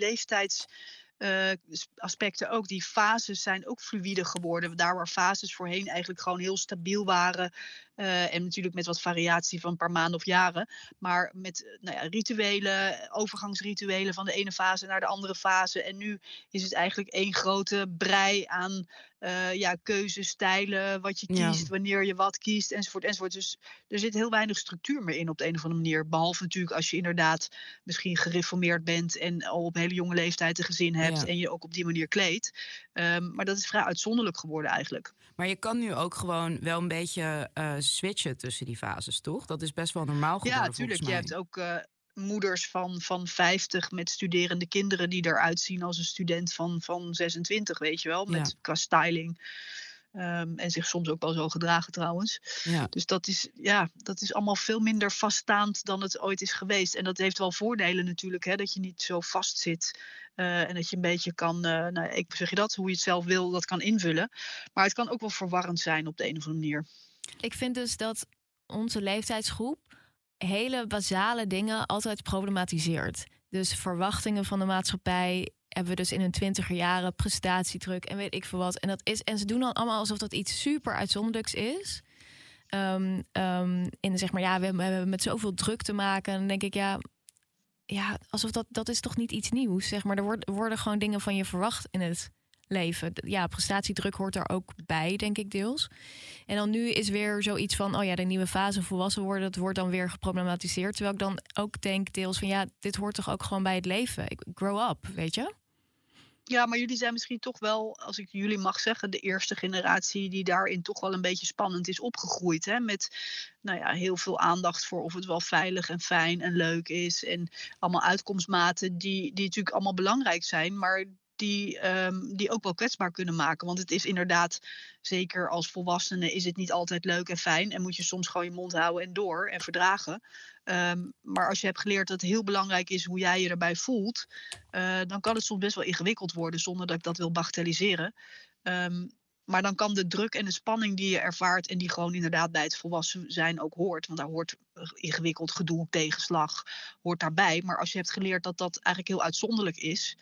leeftijdsaspecten ook. Die fases zijn ook fluïde geworden. Daar waar fases voorheen eigenlijk gewoon heel stabiel waren. Eh, en natuurlijk met wat variatie van een paar maanden of jaren. Maar met eh, nou ja, rituelen, overgangsrituelen van de ene fase naar de andere fase. En nu is het eigenlijk één grote brei aan eh, ja, keuzes, stijlen, wat je Ja. kiest, wanneer je wat kiest, enzovoort, enzovoort. Dus er zit heel weinig structuur meer in op de een of andere manier. Behalve natuurlijk als je inderdaad misschien gereformeerd bent en al op hele jonge leeftijd een gezin hebt Ja. en je ook op die manier kleedt. Ehm, maar dat is vrij uitzonderlijk geworden eigenlijk. Maar je kan nu ook gewoon wel een beetje eh, switchen tussen die fases, toch? Dat is best wel normaal geworden, Ja, natuurlijk. Je hebt ook eh, moeders van, van 50 met studerende kinderen die eruit zien als een student van, van 26, weet je wel, met Ja. qua styling. Ehm, en zich soms ook wel zo gedragen trouwens. Ja. Dus dat is, ja, dat is allemaal veel minder vaststaand dan het ooit is geweest. En dat heeft wel voordelen natuurlijk, hè, dat je niet zo vast zit. eh, en dat je een beetje kan, eh, nou, ik zeg je dat, hoe je het zelf wil, dat kan invullen. Maar het kan ook wel verwarrend zijn op de een of andere manier. Ik vind dus dat onze leeftijdsgroep hele basale dingen altijd problematiseert. Dus verwachtingen van de maatschappij hebben we dus in hun twintiger jaren prestatiedruk en weet ik veel wat. En, dat is, en ze doen dan allemaal alsof dat iets super uitzonderlijks is. In zeg maar, ja, we hebben, we hebben met zoveel druk te maken. En dan denk ik, ja, ja alsof dat, dat is toch niet iets nieuws. Zeg maar, er worden gewoon dingen van je verwacht in het leven. Ja, prestatiedruk hoort er ook bij, denk ik deels. En dan nu is weer zoiets van, oh ja, de nieuwe fase volwassen worden, dat wordt dan weer geproblematiseerd. Terwijl ik dan ook denk deels van, ja, dit hoort toch ook gewoon bij het leven. Ik grow up, weet je? Ja, maar jullie zijn misschien toch wel, als ik jullie mag zeggen, de eerste generatie die daarin toch wel een beetje spannend is opgegroeid. Hè? Met nou ja, heel veel aandacht voor of het wel veilig en fijn en leuk is. En allemaal uitkomstmaten die, die natuurlijk allemaal belangrijk zijn, maar die, ehm, die ook wel kwetsbaar kunnen maken. Want het is inderdaad, zeker als volwassene, is het niet altijd leuk en fijn. En moet je soms gewoon je mond houden en door en verdragen. Ehm, maar als je hebt geleerd dat het heel belangrijk is hoe jij je erbij voelt, eh, dan kan het soms best wel ingewikkeld worden zonder dat ik dat wil bagatelliseren. Ehm, maar dan kan de druk en de spanning die je ervaart en die gewoon inderdaad bij het volwassen zijn ook hoort. Want daar hoort eh, ingewikkeld gedoe, tegenslag, hoort daarbij. Maar als je hebt geleerd dat dat eigenlijk heel uitzonderlijk is,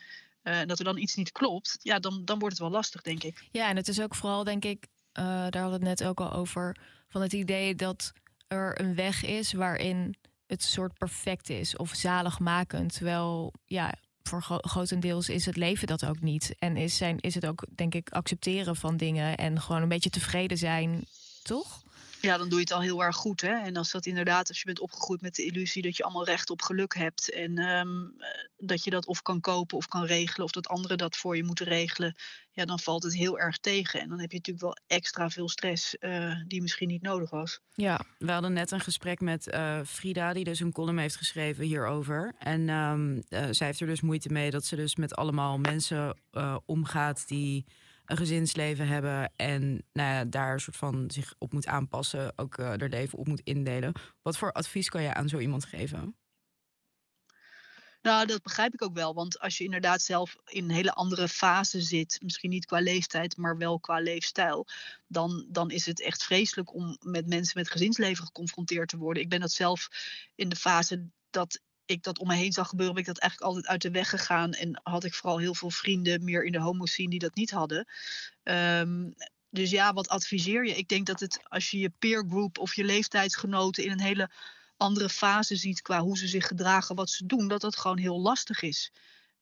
eh, dat er dan iets niet klopt, ja, dan, dan wordt het wel lastig, denk ik. Ja, en het is ook vooral, denk ik, eh, daar hadden we het net ook al over, van het idee dat er een weg is waarin het soort perfect is of zaligmakend. Terwijl, ja, voor gro- grotendeels is het leven dat ook niet. En is, zijn, is het ook, denk ik, accepteren van dingen en gewoon een beetje tevreden zijn, toch? Ja, dan doe je het al heel erg goed. Hè? En als dat inderdaad, als je bent opgegroeid met de illusie dat je allemaal recht op geluk hebt. En ehm, eh, dat je dat of kan kopen of kan regelen. Of dat anderen dat voor je moeten regelen. Ja, dan valt het heel erg tegen. En dan heb je natuurlijk wel extra veel stress eh, die misschien niet nodig was. Ja, We hadden net een gesprek met eh, Frida, die dus een column heeft geschreven hierover. En ehm, eh, zij heeft er dus moeite mee dat ze dus met allemaal mensen omgaat die een gezinsleven hebben en nou ja, daar soort van zich op moet aanpassen, ook eh er leven op moet indelen. Wat voor advies kan je aan zo iemand geven? Nou, dat begrijp ik ook wel. Want als je inderdaad zelf in een hele andere fase zit, misschien niet qua leeftijd, maar wel qua leefstijl, dan, dan is het echt vreselijk om met mensen met gezinsleven geconfronteerd te worden. Ik ben dat zelf in de fase dat ik dat om me heen zag gebeuren, ben ik dat eigenlijk altijd uit de weg gegaan. En had ik vooral heel veel vrienden meer in de homo scene die dat niet hadden. Ehm, dus ja, wat adviseer je? Ik denk dat het als je je peer group of je leeftijdsgenoten in een hele andere fase ziet qua hoe ze zich gedragen, wat ze doen, dat dat gewoon heel lastig is.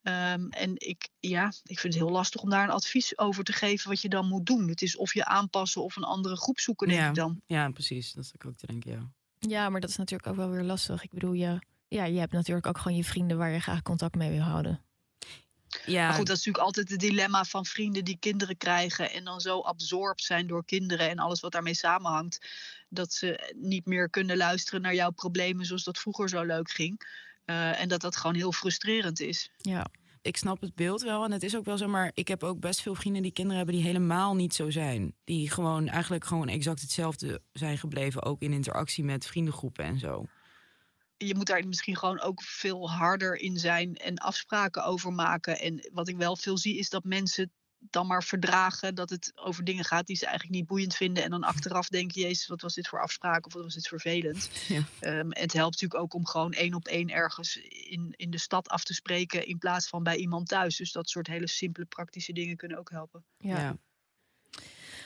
Ehm, en ik, ja, ik vind het heel lastig om daar een advies over te geven wat je dan moet doen. Het is of je aanpassen of een andere groep zoeken, denk ja. ik dan. Ja, precies. Dat is ook te denken, ja. Ja, maar dat is natuurlijk ook wel weer lastig. Ik bedoel, je, ja, je hebt natuurlijk ook gewoon je vrienden waar je graag contact mee wil houden. Ja, Maar goed, dat is natuurlijk altijd het dilemma van vrienden die kinderen krijgen en dan zo absorbt zijn door kinderen en alles wat daarmee samenhangt, dat ze niet meer kunnen luisteren naar jouw problemen zoals dat vroeger zo leuk ging. Eh, en dat dat gewoon heel frustrerend is. Ja. ik snap het beeld wel. En het is ook wel zo, maar ik heb ook best veel vrienden die kinderen hebben die helemaal niet zo zijn. Die gewoon eigenlijk gewoon exact hetzelfde zijn gebleven. Ook in interactie met vriendengroepen en zo. Je moet daar misschien gewoon ook veel harder in zijn en afspraken over maken. En wat ik wel veel zie, is dat mensen dan maar verdragen dat het over dingen gaat die ze eigenlijk niet boeiend vinden. En dan achteraf denken, jezus, wat was dit voor afspraak of wat was dit vervelend. Ja. Ehm, en het helpt natuurlijk ook om gewoon één op één ergens in, in de stad af te spreken in plaats van bij iemand thuis. Dus dat soort hele simpele praktische dingen kunnen ook helpen. Ja. Ja.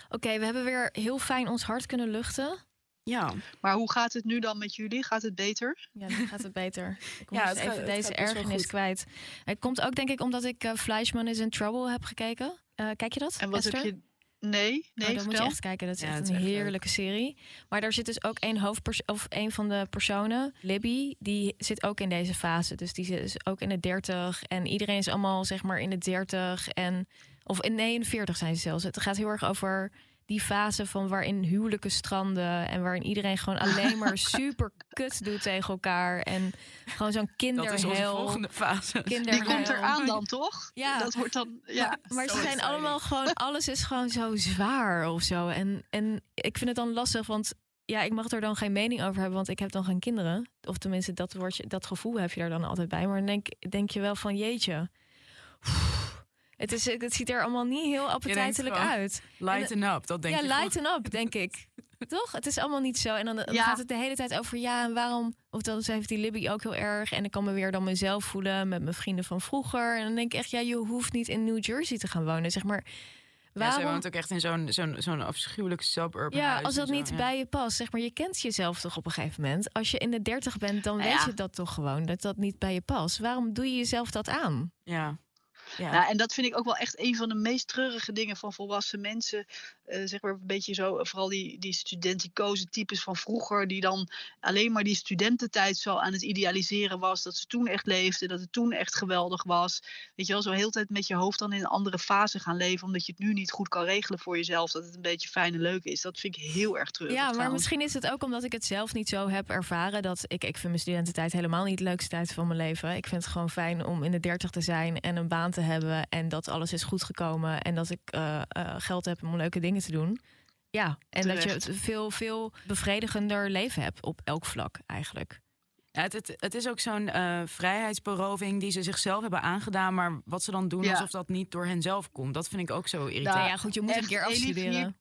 Oké, we hebben weer heel fijn ons hart kunnen luchten. Ja. Maar hoe gaat het nu dan met jullie? Gaat het beter? Ja, nu gaat het beter. Ik Ja, ja, het gaat- even deze ergernis kwijt. Het komt ook denk ik omdat ik eh Fleischman is in Trouble heb gekeken. Eh, kijk je dat? En wat Esther? heb je. Nee, nee, Oh, dat moet je echt kijken. Dat is Ja, echt een is echt leuk. heerlijke serie. Maar daar zit dus ook één hoofdpersoon, of een van de personen, Libby, die zit ook in deze fase. Dus die zit dus ook in de 30 en iedereen is allemaal zeg maar in de 30 en of in nee, in de 40 zijn ze zelfs. Het gaat heel erg over die fase van waarin huwelijken stranden en waarin iedereen gewoon alleen maar super kut doet tegen elkaar en gewoon zo'n Dat is onze kinderhel. volgende fase. Die kinderhel. komt eraan dan, toch? Ja. Dat wordt dan. Ja. Maar ze zijn exciting. allemaal gewoon, alles is gewoon zo zwaar of zo. En, en ik vind het dan lastig, want ja, ik mag er dan geen mening over hebben, want ik heb dan geen kinderen. Of tenminste, dat, wordt je, dat gevoel heb je er dan altijd bij. Maar dan denk, denk je wel van, jeetje. Het, is, het ziet er allemaal niet heel appetijtelijk gewoon, uit. Lighten up, dat denk ja, je gewoon. lighten up, denk ik. Toch? Het is allemaal niet zo. En dan, dan Ja. gaat het de hele tijd over ja, en waarom... Of dan heeft die Libby ook heel erg. En ik kan me weer dan mezelf voelen met mijn vrienden van vroeger. En dan denk ik echt, ja, je hoeft niet in New Jersey te gaan wonen. Zeg maar, Ja, waarom... zij woont ook echt in zo'n zo'n zo'n afschuwelijk suburb ja, huis als dat zo, niet ja. bij je past. Zeg maar, je kent jezelf toch op een gegeven moment. Als je in de dertig bent, dan weet ja. je dat toch gewoon. Dat dat niet bij je past. Waarom doe je jezelf dat aan? Ja. Ja. Ja, en dat vind ik ook wel echt een van de meest treurige dingen van volwassen mensen. Eh, zeg maar een beetje zo, eh, vooral die, die studenticoze types van vroeger, die dan alleen maar die studententijd zo aan het idealiseren was. Dat ze toen echt leefden, dat het toen echt geweldig was. Weet je wel, zo heel de tijd met je hoofd dan in een andere fase gaan leven, omdat je het nu niet goed kan regelen voor jezelf. Dat het een beetje fijn en leuk is. Dat vind ik heel erg treurig. Ja, maar trouwens. misschien is het ook omdat ik het zelf niet zo heb ervaren. Dat ik, ik vind mijn studententijd helemaal niet de leukste tijd van mijn leven. Ik vind het gewoon fijn om in de dertig te zijn en een baan te hebben. En dat alles is goed gekomen. En dat ik eh, eh, geld heb om leuke dingen te doen. Ja, en dat je het veel, veel bevredigender leven hebt op elk vlak eigenlijk. Ja, het, het, het is ook zo'n eh, vrijheidsberoving die ze zichzelf hebben aangedaan, maar wat ze dan doen Ja. alsof dat niet door hen zelf komt. Dat vind ik ook zo irritant. Nou ja, goed, je moet een keer hier- afstuderen.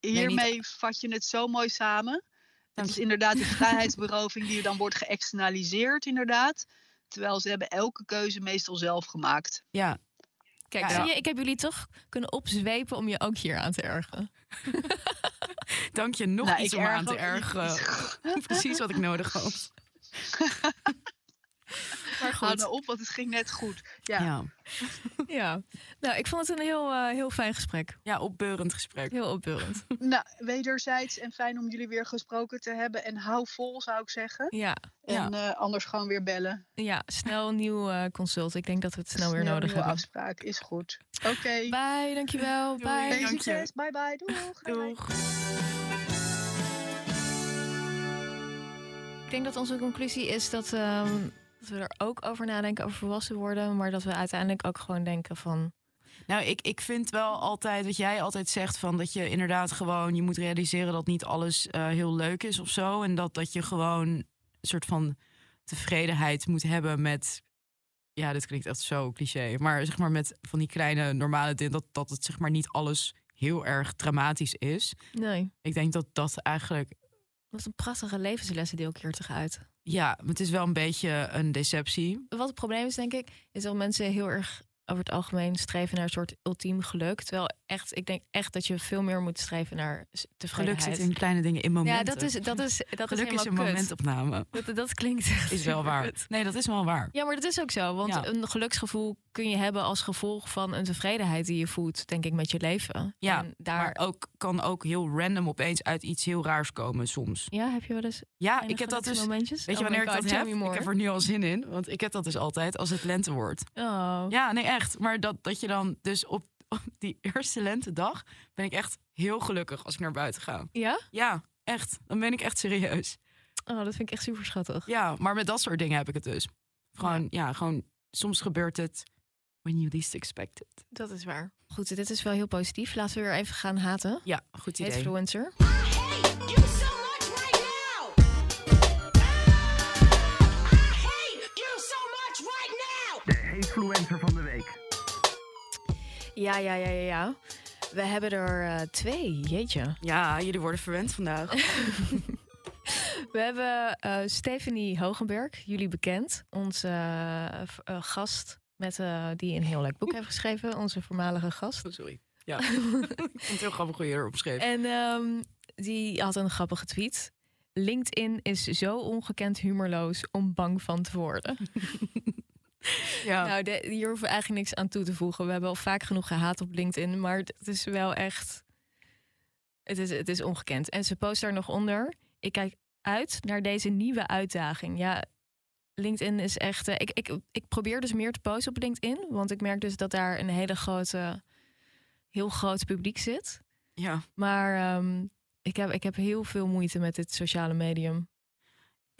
Hiermee vat je het zo mooi samen. Het is inderdaad die vrijheidsberoving die dan wordt geëxternaliseerd, inderdaad. Terwijl ze hebben elke keuze meestal zelf gemaakt. Ja, Kijk, Ja. zie je, ik heb jullie toch kunnen opzwepen om je ook hier aan te ergeren. dank je nog Nou, iets om aan te ook ergeren. Precies wat ik nodig had. Maar Hou goed, nou op, want het ging net goed. Ja. Ja. ja. Nou, ik vond het een heel, eh, heel fijn gesprek. ja, opbeurend gesprek. Heel opbeurend. Nou, wederzijds en fijn om jullie weer gesproken te hebben. En hou vol, zou ik zeggen. Ja, En eh, anders gewoon weer bellen. ja snel een nieuw eh, consult. Ik denk dat we het snel weer nodig nieuwe hebben. afspraak, is goed. Oké. Bye, dankjewel. Doei. Bye. Hey, succes. Bye bye. Doeg. Doeg. Ik denk dat onze conclusie is dat, ehm, dat we er ook over nadenken over volwassen worden. Maar dat we uiteindelijk ook gewoon denken van... Nou, ik, ik vind wel altijd wat jij altijd zegt: van dat je inderdaad gewoon je moet realiseren dat niet alles eh, heel leuk is of zo. En dat, dat je gewoon een soort van tevredenheid moet hebben met. Ja, dit klinkt echt zo cliché. Maar zeg maar met van die kleine normale dingen. Dat, dat het zeg maar niet alles heel erg dramatisch is. Nee, Ik denk dat dat eigenlijk. wat een prachtige levenslessen deel ik hier toch uit. Ja, het is wel een beetje een deceptie. Wat het probleem is, denk ik, is dat mensen heel erg over het algemeen streven naar een soort ultiem geluk. Terwijl echt, ik denk echt dat je veel meer moet streven naar s- Geluk tevredenheid. zit in kleine dingen, in momenten. ja, dat is, dat is, dat Geluk is is een kut. momentopname. Dat, dat klinkt echt Is wel waar. Nee, dat is wel waar. Ja, maar dat is ook zo. Want Ja. een geluksgevoel kun je hebben als gevolg van een tevredenheid die je voelt, denk ik, met je leven. Ja, en daar. Maar ook, kan ook heel random opeens uit iets heel raars komen soms. ja, heb je wel eens. Ja, ik heb dat dus... Weet je Oh wanneer ik dat heb? Ik heb er nu al zin in. Want ik heb dat dus altijd als het lente wordt. Oh. Ja, nee, echt. Maar dat, dat je dan dus op, op die eerste lentedag... ben ik echt heel gelukkig als ik naar buiten ga. Ja? Ja, echt. Dan ben ik echt serieus. Oh, dat vind ik echt super schattig. Ja, maar met dat soort dingen heb ik het dus. Gewoon, ja, gewoon... Soms gebeurt het when you least expect it. Dat is waar. Goed, dit is wel heel positief. Laten we weer even gaan haten. Ja, goed idee. Influencer. Influencer van de week. Ja, ja, ja, ja, ja. We hebben er eh, twee, jeetje. Ja, jullie worden verwend vandaag. We hebben eh, Stephanie Hogenberg, jullie bekend. Onze eh, gast, met, eh, die een heel leuk boek heeft geschreven. Onze voormalige gast. Oh, sorry. Ja, ik vond het heel grappig hoe je erop schreef. En ehm, die had een grappige tweet. LinkedIn is zo ongekend humorloos om bang van te worden. Ja. Nou, de- hier hoeven we eigenlijk niks aan toe te voegen. We hebben al vaak genoeg gehaat op LinkedIn, maar het is wel echt. Het is, het is ongekend. En ze post daar nog onder. Ik kijk uit naar deze nieuwe uitdaging. Ja, LinkedIn is echt. eh, ik, ik, ik probeer dus meer te posten op LinkedIn, want ik merk dus dat daar een hele grote, heel groot publiek zit. ja. Maar ehm, ik, heb, ik heb heel veel moeite met dit sociale medium.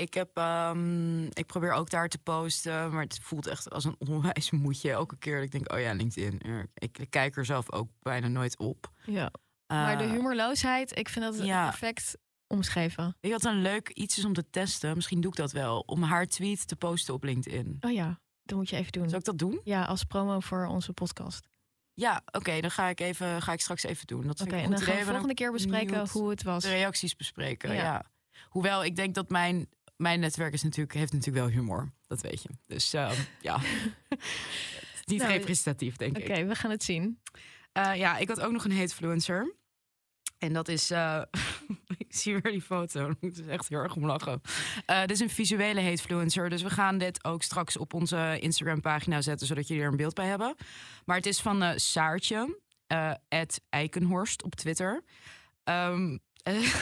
Ik, heb, ehm, ik probeer ook daar te posten, maar het voelt echt als een onwijs moedje. Elke keer dat ik denk, oh ja, LinkedIn. Ik, ik kijk er zelf ook bijna nooit op. Ja. Maar de Eh, humorloosheid, ik vind dat ja. perfect omschreven. Je wat een leuk iets is om te testen? Misschien doe ik dat wel. Om haar tweet te posten op LinkedIn. Oh ja, dat moet je even doen. Zou ik dat doen? Ja, als promo voor onze podcast. Ja, oké, dan ga ik, even, ga ik straks even doen. Dat ik en dan gaan we idee. volgende keer bespreken hoe het was. de reacties bespreken. Ja. Ja. Hoewel ik denk dat mijn, mijn netwerk is natuurlijk, heeft natuurlijk wel humor. Dat weet je. Dus ehm, ja, niet Nou, representatief, denk Oké, ik. we gaan het zien. Eh, ja, ik had ook nog een hatefluencer. En dat is, eh, ik zie weer die foto, ik moet echt heel erg om lachen. Eh, dit is een visuele hatefluencer, dus we gaan dit ook straks op onze Instagram pagina zetten, zodat jullie er een beeld bij hebben. Maar het is van Saartje, eh Eikenhorst op Twitter. Ehm, eh,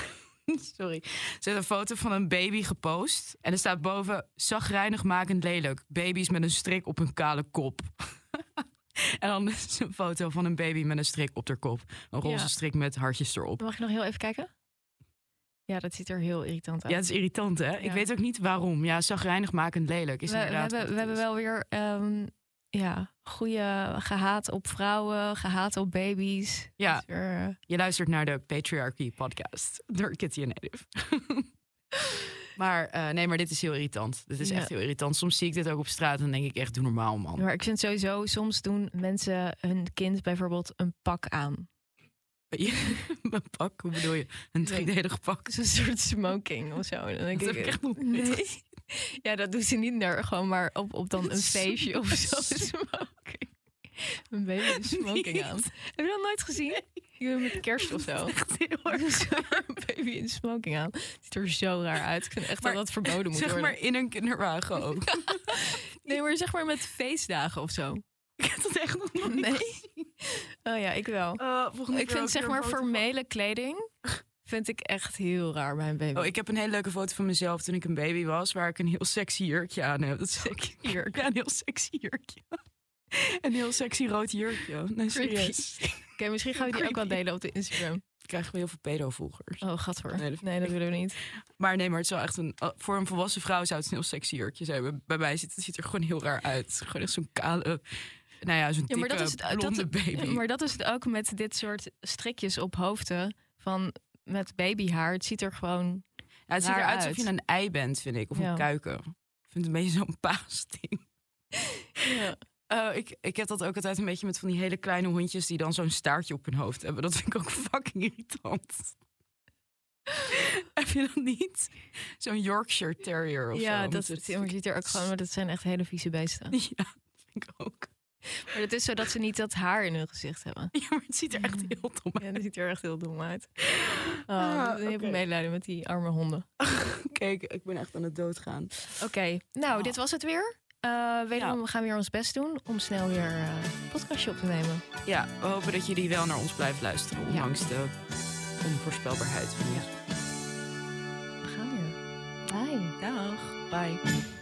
sorry. Ze heeft een foto van een baby gepost. En er staat boven, zagrijnig makend lelijk. Baby's met een strik op hun kale kop. en dan is een foto van een baby met een strik op haar kop. Een roze Ja. strik met hartjes erop. Mag je nog heel even kijken? Ja, dat ziet er heel irritant uit. Ja, het is irritant, hè? Ik weet ook niet waarom. Ja, zagrijnig makend lelijk is we, we inderdaad hebben, wat we hebben wel weer ehm, ja, goede gehaat op vrouwen, gehaat op baby's. Ja. Eh, Je luistert naar de Patriarchy podcast door Kitty en Native. maar eh, nee, maar dit is heel irritant. Dit is Ja. echt heel irritant. Soms zie ik dit ook op straat en denk ik echt, doe normaal, man. Maar ik vind sowieso, soms doen mensen hun kind bijvoorbeeld een pak aan. Een pak, hoe bedoel je? Een driedelig pak. Zo'n soort smoking of zo. Dan denk Dat ik, heb ik echt nog nee. Ja, dat doet ze niet naar gewoon maar op, op dan een feestje of zo. Smoking. Een baby een smoking aan. Heb je dat nooit gezien? Ik doe met kerst of zo. Baby in smoking aan. Ziet er zo raar uit. Ik vind echt Maar dat dat verboden moet Zeg worden. maar in een kinderwagen ook. Nee, maar zeg maar met feestdagen of zo. ik heb dat echt nog nooit Nee. gezien. Oh ja, ik wel. Volgende Ik vind zeg maar formele kleding vind ik echt heel raar bij een baby. Oh, ik heb een hele leuke foto van mezelf toen ik een baby was, waar ik een heel sexy jurkje aan heb. Dat is ook jurk. Ja, een heel sexy jurkje. Een heel sexy rood jurkje. Nee, serieus. Oké, misschien gaan we die ook wel delen op de Instagram. Krijgen we heel veel pedovolgers. Oh, gadver. Nee, Nee, dat ik willen we niet. Maar nee, maar het is wel echt een. oh, Voor een volwassen vrouw zou het een heel sexy jurkje zijn. Bij- Bij mij ziet het ziet er gewoon heel raar uit. Gewoon echt zo'n kale. Nou ja, zo'n Ja, maar dikke dat is het- blonde dat- baby. Maar dat is het ook met dit soort strikjes op hoofden van met babyhaar. Het ziet er gewoon. Ja, het ziet eruit uit. alsof je een ei bent, vind ik. Of Ja. een kuiken. Ik vind het een beetje zo'n paasding. Ja. Eh, ik, ik heb dat ook altijd een beetje met van die hele kleine hondjes die dan zo'n staartje op hun hoofd hebben. Dat vind ik ook fucking irritant. Heb je dat niet? Zo'n Yorkshire Terrier of zo. ja, dat, het ziet er ook gewoon, maar dat zijn echt hele vieze beesten. Ja, vind ik ook. Maar het is zo dat ze niet dat haar in hun gezicht hebben. Ja, maar het ziet er echt heel dom uit. Ja, dat ziet er echt heel dom uit. Oh, Ah, ik heb medelijden met die arme honden. Kijk, ik ben echt aan het doodgaan. Oké, nou, Oh. dit was het weer. Eh wederom, Ja. we gaan weer ons best doen om snel weer een podcastje op te nemen. Ja, we hopen dat jullie wel naar ons blijft luisteren, ondanks de onvoorspelbaarheid van ons. We gaan weer. Bye. Dag. Bye.